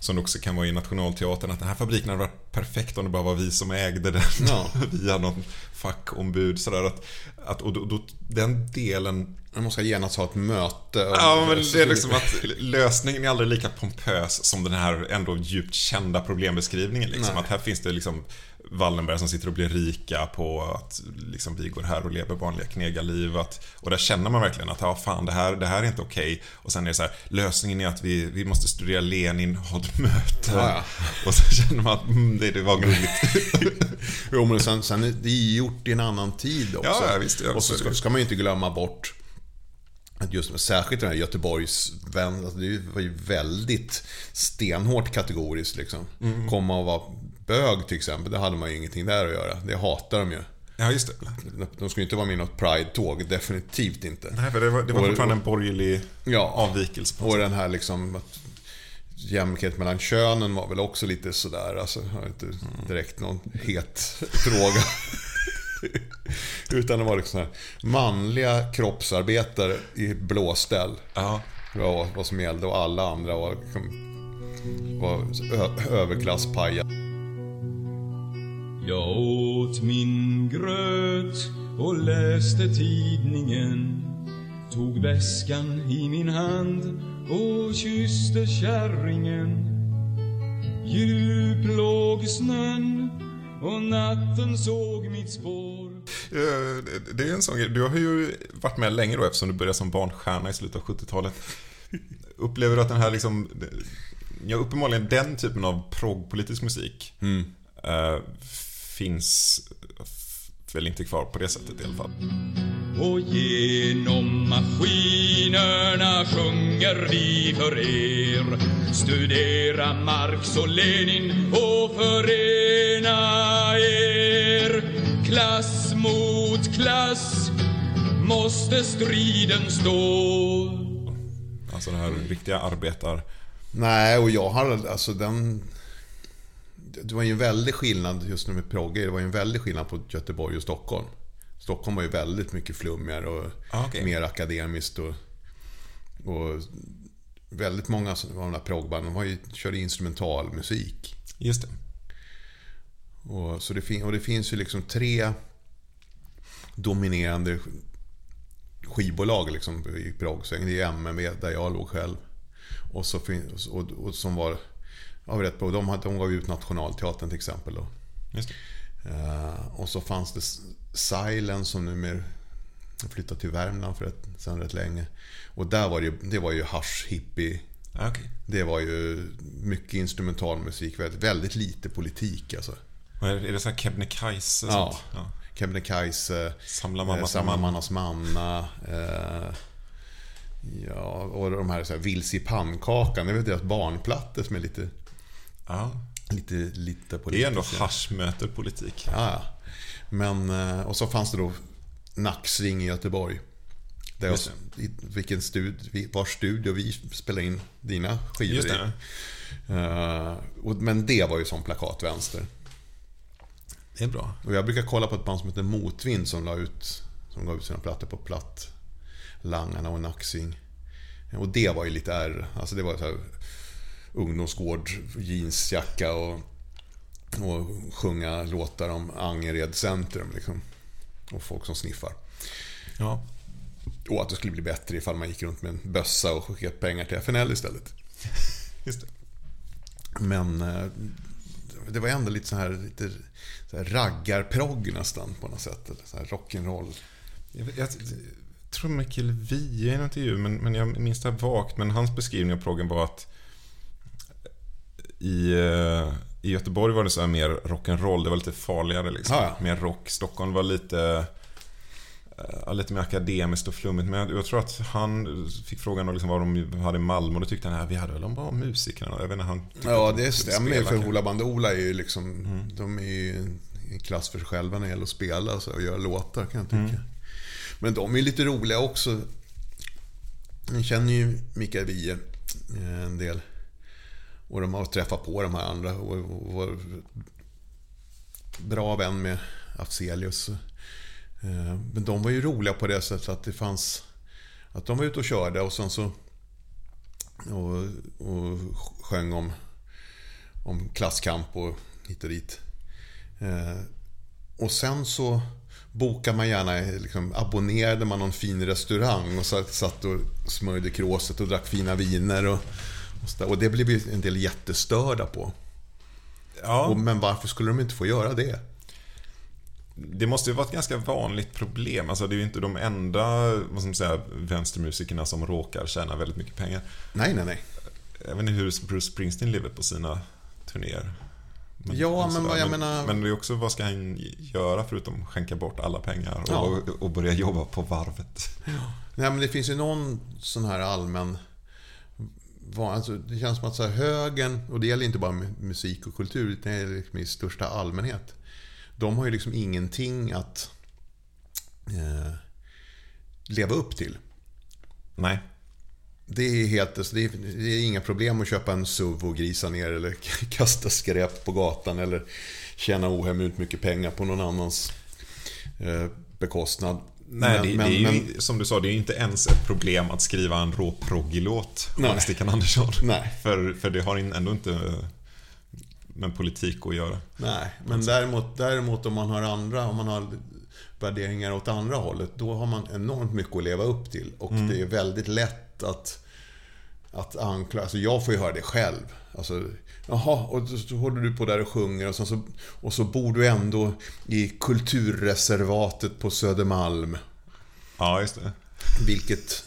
som det också kan vara i Nationalteatern, att den här fabriken hade varit perfekt om det bara var vi som ägde den Ja. [laughs] via någon fackombud. Sådär, att, att, och då, då, den delen Man måste genast ha ett möte. Ja, men det är liksom att lösningen är aldrig lika pompös som den här ändå djupt kända problembeskrivningen. Liksom. Nej. Att här finns det liksom Wallenberg som sitter och blir rika på att liksom, vi går här och lever vanliga knegarliv. Att, och där känner man verkligen att ja, fan, det, här, det här är inte okej. Och sen är det så här, lösningen är att vi, vi måste studera Lenin, ha ett möte. Ja. Och så känner man att mm, det, det var gulligt. [laughs] Jo, men sen, sen är det är gjort i en annan tid också. Ja, visst, och så ska, ska man ju inte glömma bort just särskilt den här Göteborgs alltså det var ju väldigt stenhårt kategoriskt liksom. Mm. Komma och vara bög till exempel, det hade man ju ingenting där att göra. Det hatar de ju. Ja, just det. De skulle inte vara med i något Pride-tåg, definitivt inte. Nej, för det var, det var Och- fortfarande en borgerlig Ja. avvikelse. Och sätt. den här liksom att jämlikhet mellan könen var väl också lite sådär, alltså inte direkt någon het fråga. [laughs] [laughs] Utan det var liksom manliga kroppsarbetare i blåställ. Ja. Det var vad som gällde och alla andra var, liksom- var ö- överklasspajar. Jag åt min gröt och läste tidningen Tog väskan i min hand och kysste kärringen Djup låg snön och natten såg mitt spår Det är en sån grej. Du har ju varit med länge då eftersom du började som barnstjärna i slutet av 70-talet. Upplever du att den här liksom... Ja, uppenbarligen den typen av proggpolitisk musik eh, finns väl inte kvar på det sättet i alla fall. Och genom maskinerna sjunger vi för er Studera Marx och Lenin och förena er Klass mot klass måste striden stå Alltså den här riktiga arbetar... Nej, och jag har alltså den... Det var ju en väldig skillnad just nu med progger. Det var ju en väldig skillnad på Göteborg och Stockholm. Stockholm var ju väldigt mycket flummigare och Ah, okej. mer akademiskt. Och, och väldigt många av de där proggbanden var ju, körde instrumentalmusik. Just det. Och, så det, fin- och det finns ju liksom tre dominerande skivbolag liksom i proggsvängen. Det är MMV där jag låg själv. Och, så och, och som var ja, rätt bra. De, de gav ut Nationalteatern till exempel. Då. Eh, och så fanns det Silence som numera flyttade till Värmland för ett, sen rätt länge. Och där var det, det var ju hasch hippie. Okej. Det var ju mycket instrumentalmusik, väldigt, väldigt lite politik alltså. Är det så här Kebnekaise? Ja. ja. Kebnekaise, Samla eh, mammas Samla mannas manna. Eh, ja, och de här, så här Vilse i pannkakan. Det är väl deras barnplattor som är lite, Ja. lite, lite Det politiska. är ändå hasch möter politik. Ja. Men, eh, och så fanns det då Nacksving i Göteborg. Där jag, vilken stud, vars studio vi spelade in dina skivor i. det. Och, men det var ju som plakatvänster. Det är bra. Och jag brukar kolla på ett band som heter Motvind som la ut Som gav ut sina plattor på platt Langarna och Nacksing Och det var ju lite R Alltså det var så här Ungdomsgård, jeansjacka och Och sjunga låtar om Angered centrum liksom Och folk som sniffar. Ja. Och att det skulle bli bättre ifall man gick runt med en bössa och skickade pengar till FNL istället. [laughs] Just det. Men eh, det var ändå lite så här, lite så här raggarprogg nästan på något sätt. Så här rock'n'roll. Jag, jag, tror Mikael Wiehe i en intervju, men, men jag minns det här vagt. Men hans beskrivning av proggen var att i, eh, i Göteborg var det så här mer rock'n'roll. Det var lite farligare liksom. Ja, ja. Mer rock. Stockholm var lite eh, lite mer akademiskt och flummigt. Men jag, jag tror att han fick frågan då liksom vad de hade i Malmö och då tyckte han att vi hade väl bara musikerna. Jag vet inte, han Ja, de det skulle stämmer ju för. Hoola Bandoola är ju liksom, de är ju en klass för sig själva när det gäller att spela så, och göra låtar kan jag tycka. Men de är lite roliga också. Jag känner ju Mikael Wiehe eh, en del. Och de har träffat på de här andra och och var bra vän med Afzelius. Eh, Men de var ju roliga på det sättet att det fanns... Att de var ute och körde och sen så... Och, och sjöng om, om klasskamp och hit och dit. Eh, och sen så bokade man gärna, liksom, abonnerade man någon fin restaurang och satt, satt och smörjde kråset och drack fina viner. Och, och, och det blev ju en del jättestörda på. Ja. Och, men varför skulle de inte få göra det? Det måste ju vara ett ganska vanligt problem. Alltså det är ju inte de enda vad ska man säga, vänstermusikerna som råkar tjäna väldigt mycket pengar. Nej, nej, nej. Jag vet inte hur Bruce Springsteen lever på sina turnéer. Ja, men vad jag menar- Men det är också, vad ska han göra förutom skänka bort alla pengar och, Ja. och börja jobba på varvet? Nej, men det finns ju någon sån här allmän... Alltså, det känns som att så här, högern, och det gäller inte bara mu- musik och kultur, utan det gäller liksom i största allmänhet. De har ju liksom ingenting att eh, leva upp till. Nej. Det är, helt, alltså det, är, det är inga problem att köpa en SUV och grisa ner eller [laughs] kasta skräp på gatan eller tjäna ohemult mycket pengar på någon annans eh, bekostnad. Nej, Men- det, men- det är ju, men- som du sa, det är ju inte ens ett problem att skriva en rå proggilåt Nej. av Stickan Andersson. Nej. För, för det har ändå inte med politik att göra. Nej, men däremot, däremot om man har andra, om man har värderingar åt andra hållet, då har man enormt mycket att leva upp till. Och det är väldigt lätt att, att anklaga, alltså jag får ju höra det själv. Alltså, jaha, och så håller du på där och sjunger och, så, och så bor du ändå i kulturreservatet på Södermalm. Ja, just det. Vilket,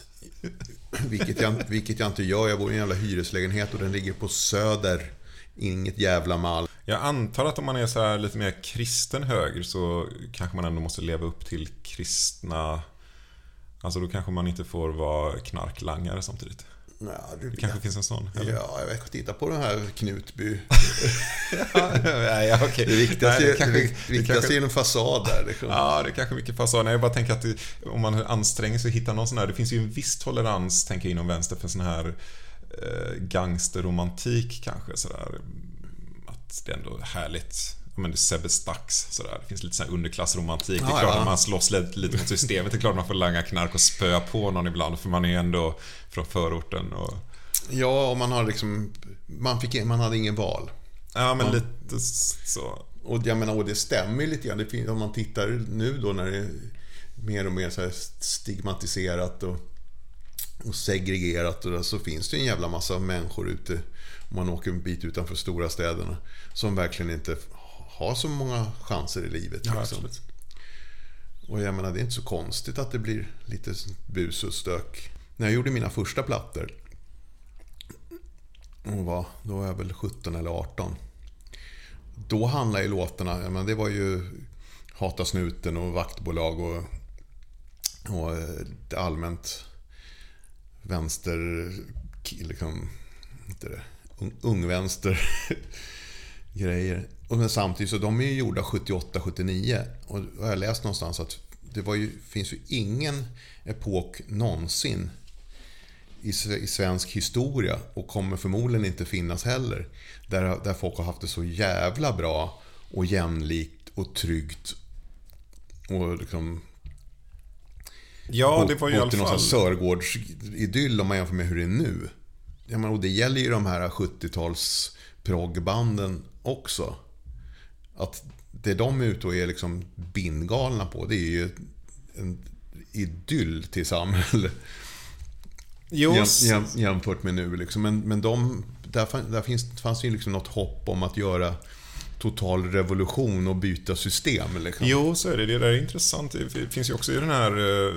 vilket, jag, vilket jag inte gör. Jag bor i en jävla hyreslägenhet och den ligger på Söder. Inget jävla Malm. Jag antar att om man är så här lite mer kristen höger så kanske man ändå måste leva upp till kristna... Alltså då kanske man inte får vara knarklangare samtidigt. Ja, du Det kanske finns en sån? eller? Ja, jag vet. Titta på den här Knutby. [laughs] ja, ja, okej. Det viktigaste, Nej, det kanske- det det kanske- är en fasad där. Liksom. Ja, det är kanske mycket fasad. Nej, jag bara tänker att det, om man anstränger sig och hittar någon sån här... Det finns ju en viss tolerans, tänker jag, inom vänster för sån här gangsterromantik kanske. Sådär. Att det är ändå härligt. Ja, men det är Sebbe Stax, sådär. Det finns lite sån underklassromantik. det är Ja, klart ja. att man slåss lite, lite mot systemet. Det är klart att man får langa knark och spöa på någon ibland. För man är ju ändå från förorten. Och, Ja, och man har liksom... Man, fick, man hade ingen val. ja, men Ja. lite så. Och jag menar, och det stämmer lite grann. Det finns, om man tittar nu då när det är mer och mer så stigmatiserat och, och segregerat och så finns det en jävla massa människor ute, om man åker en bit utanför stora städerna, som verkligen inte har så många chanser i livet. Ja, liksom. Och jag menar, det är inte så konstigt att det blir lite bus och stök. När jag gjorde mina första plattor, och var, då var jag väl 17 eller 18. Då handlade ju låtarna, jag menar, det var ju Hata snuten och Vaktbolag och, och eh, allmänt vänster, liksom, inte det, ungvänster [laughs] grejer. Och men samtidigt så de är ju gjorda 78-79. Och jag har läst någonstans att det var ju, finns ju ingen epok någonsin i, i svensk historia och kommer förmodligen inte finnas heller. Där, där folk har haft det så jävla bra och jämlikt och tryggt. Och liksom Ja, det var ju i alla någon fall... här Sörgårdsidyll om man jämför med hur det är nu. Jag menar, och det gäller ju de här 70-tals proggbanden också. Att det de är ute och är liksom bindgalna på, det är ju en idyll till samhälle. Jäm, jäm, jämfört med nu liksom. Men, men de, där, fan- där finns, fanns ju liksom något hopp om att göra total revolution och byta system. Liksom. Jo, så är det. Det där är intressant. Det finns ju också i den här eh,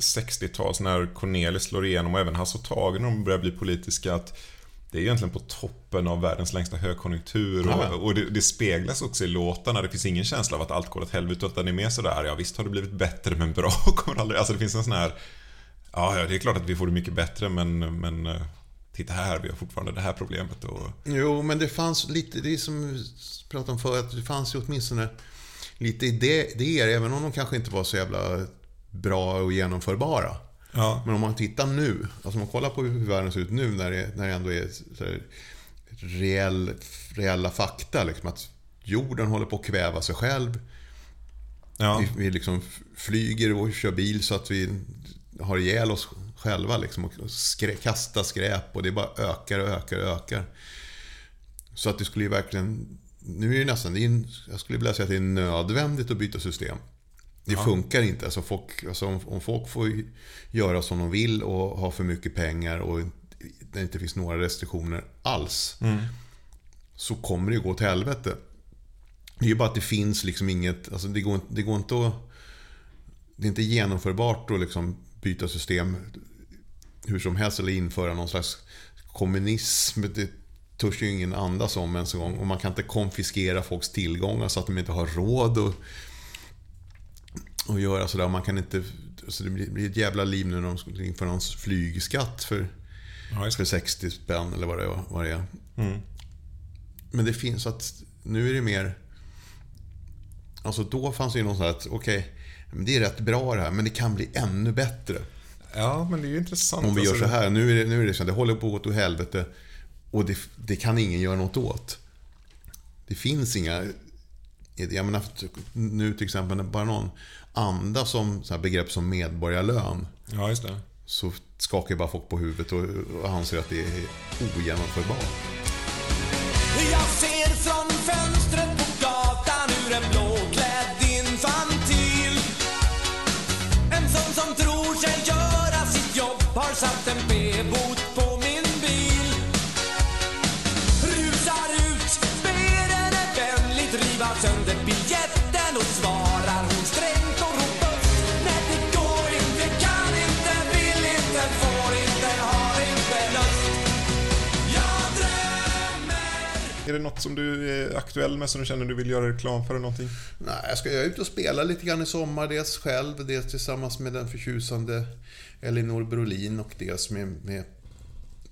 60-tals när Cornelis slår igenom och även Hasse och Tage när de börjar bli politiska att det är egentligen på toppen av världens längsta högkonjunktur och, och det, det speglas också i låtarna. Det finns ingen känsla av att allt går åt helvete utan det är mer sådär, ja visst har det blivit bättre men bra [laughs] kommer aldrig... Alltså det finns en sån här... Ja, ja, det är klart att vi får det mycket bättre men, men eh, titta här, vi har fortfarande det här problemet och... Jo, men det fanns lite, det är som vi pratade om förut, det fanns ju åtminstone lite idé- idéer, även om de kanske inte var så jävla bra och genomförbara. Ja. Men om man tittar nu, alltså om man kollar på hur världen ser ut nu när det, när det ändå är så här, reell, reella fakta. Liksom, att jorden håller på att kväva sig själv. Ja. Vi, vi liksom flyger och kör bil så att vi har ihjäl oss själva. Liksom, och skrä, kastar skräp och det bara ökar och ökar och ökar. Så att det skulle ju verkligen... Nu är det nästan... Det är, jag skulle vilja säga att det är nödvändigt att byta system. Det funkar inte. Alltså folk, alltså om, folk får göra som de vill och ha för mycket pengar och det inte finns några restriktioner alls. Så kommer det ju gå till helvete. Det är ju bara att det finns liksom inget... Alltså det, går, inte- det går inte att... Det är inte genomförbart att liksom byta system hur som helst eller införa någon slags kommunism. Det törs ju ingen andas om ens en gång. Och man kan inte konfiskera folks tillgångar så att de inte har råd att, att göra sådär. Man kan inte... Alltså det blir ett jävla liv nu när de ska införa någon flygskatt för, Ja, för det. 60 spänn eller vad det, är- vad det är. Mm. Men det finns att nu är det mer... Alltså då fanns det ju någon sån här att okej, men det är rätt bra det här men det kan bli ännu bättre. ja, men det är ju intressant. Om vi gör Alltså, så här, nu är det, nu är det så här, det håller på att gå åt helvete och det, det kan ingen göra något åt. Det finns inga... Jag menar, nu till exempel, bara någon andas som så här begrepp som medborgarlön Ja, just det. så skakar ju bara folk på huvudet och, och anser att det är ogenomförbart. Är det något som du är aktuell med som du känner du vill göra reklam för eller någonting? Nej, jag ska jag är ute och spela lite grann i sommar. Dels själv, dels tillsammans med den förtjusande Elinor Brolin och dels med, med,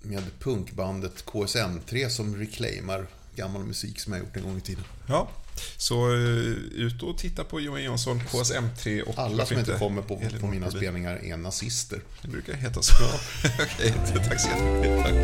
med punkbandet KSM3 som reclaimar gammal musik som jag gjort en gång i tiden. Ja, så uh, ut och titta på Johan Jonsson, KSM3 och Alla som inte kommer på, på mina spelningar är nazister. Det brukar heta så. [laughs] Okej, tack så jättemycket. Tack.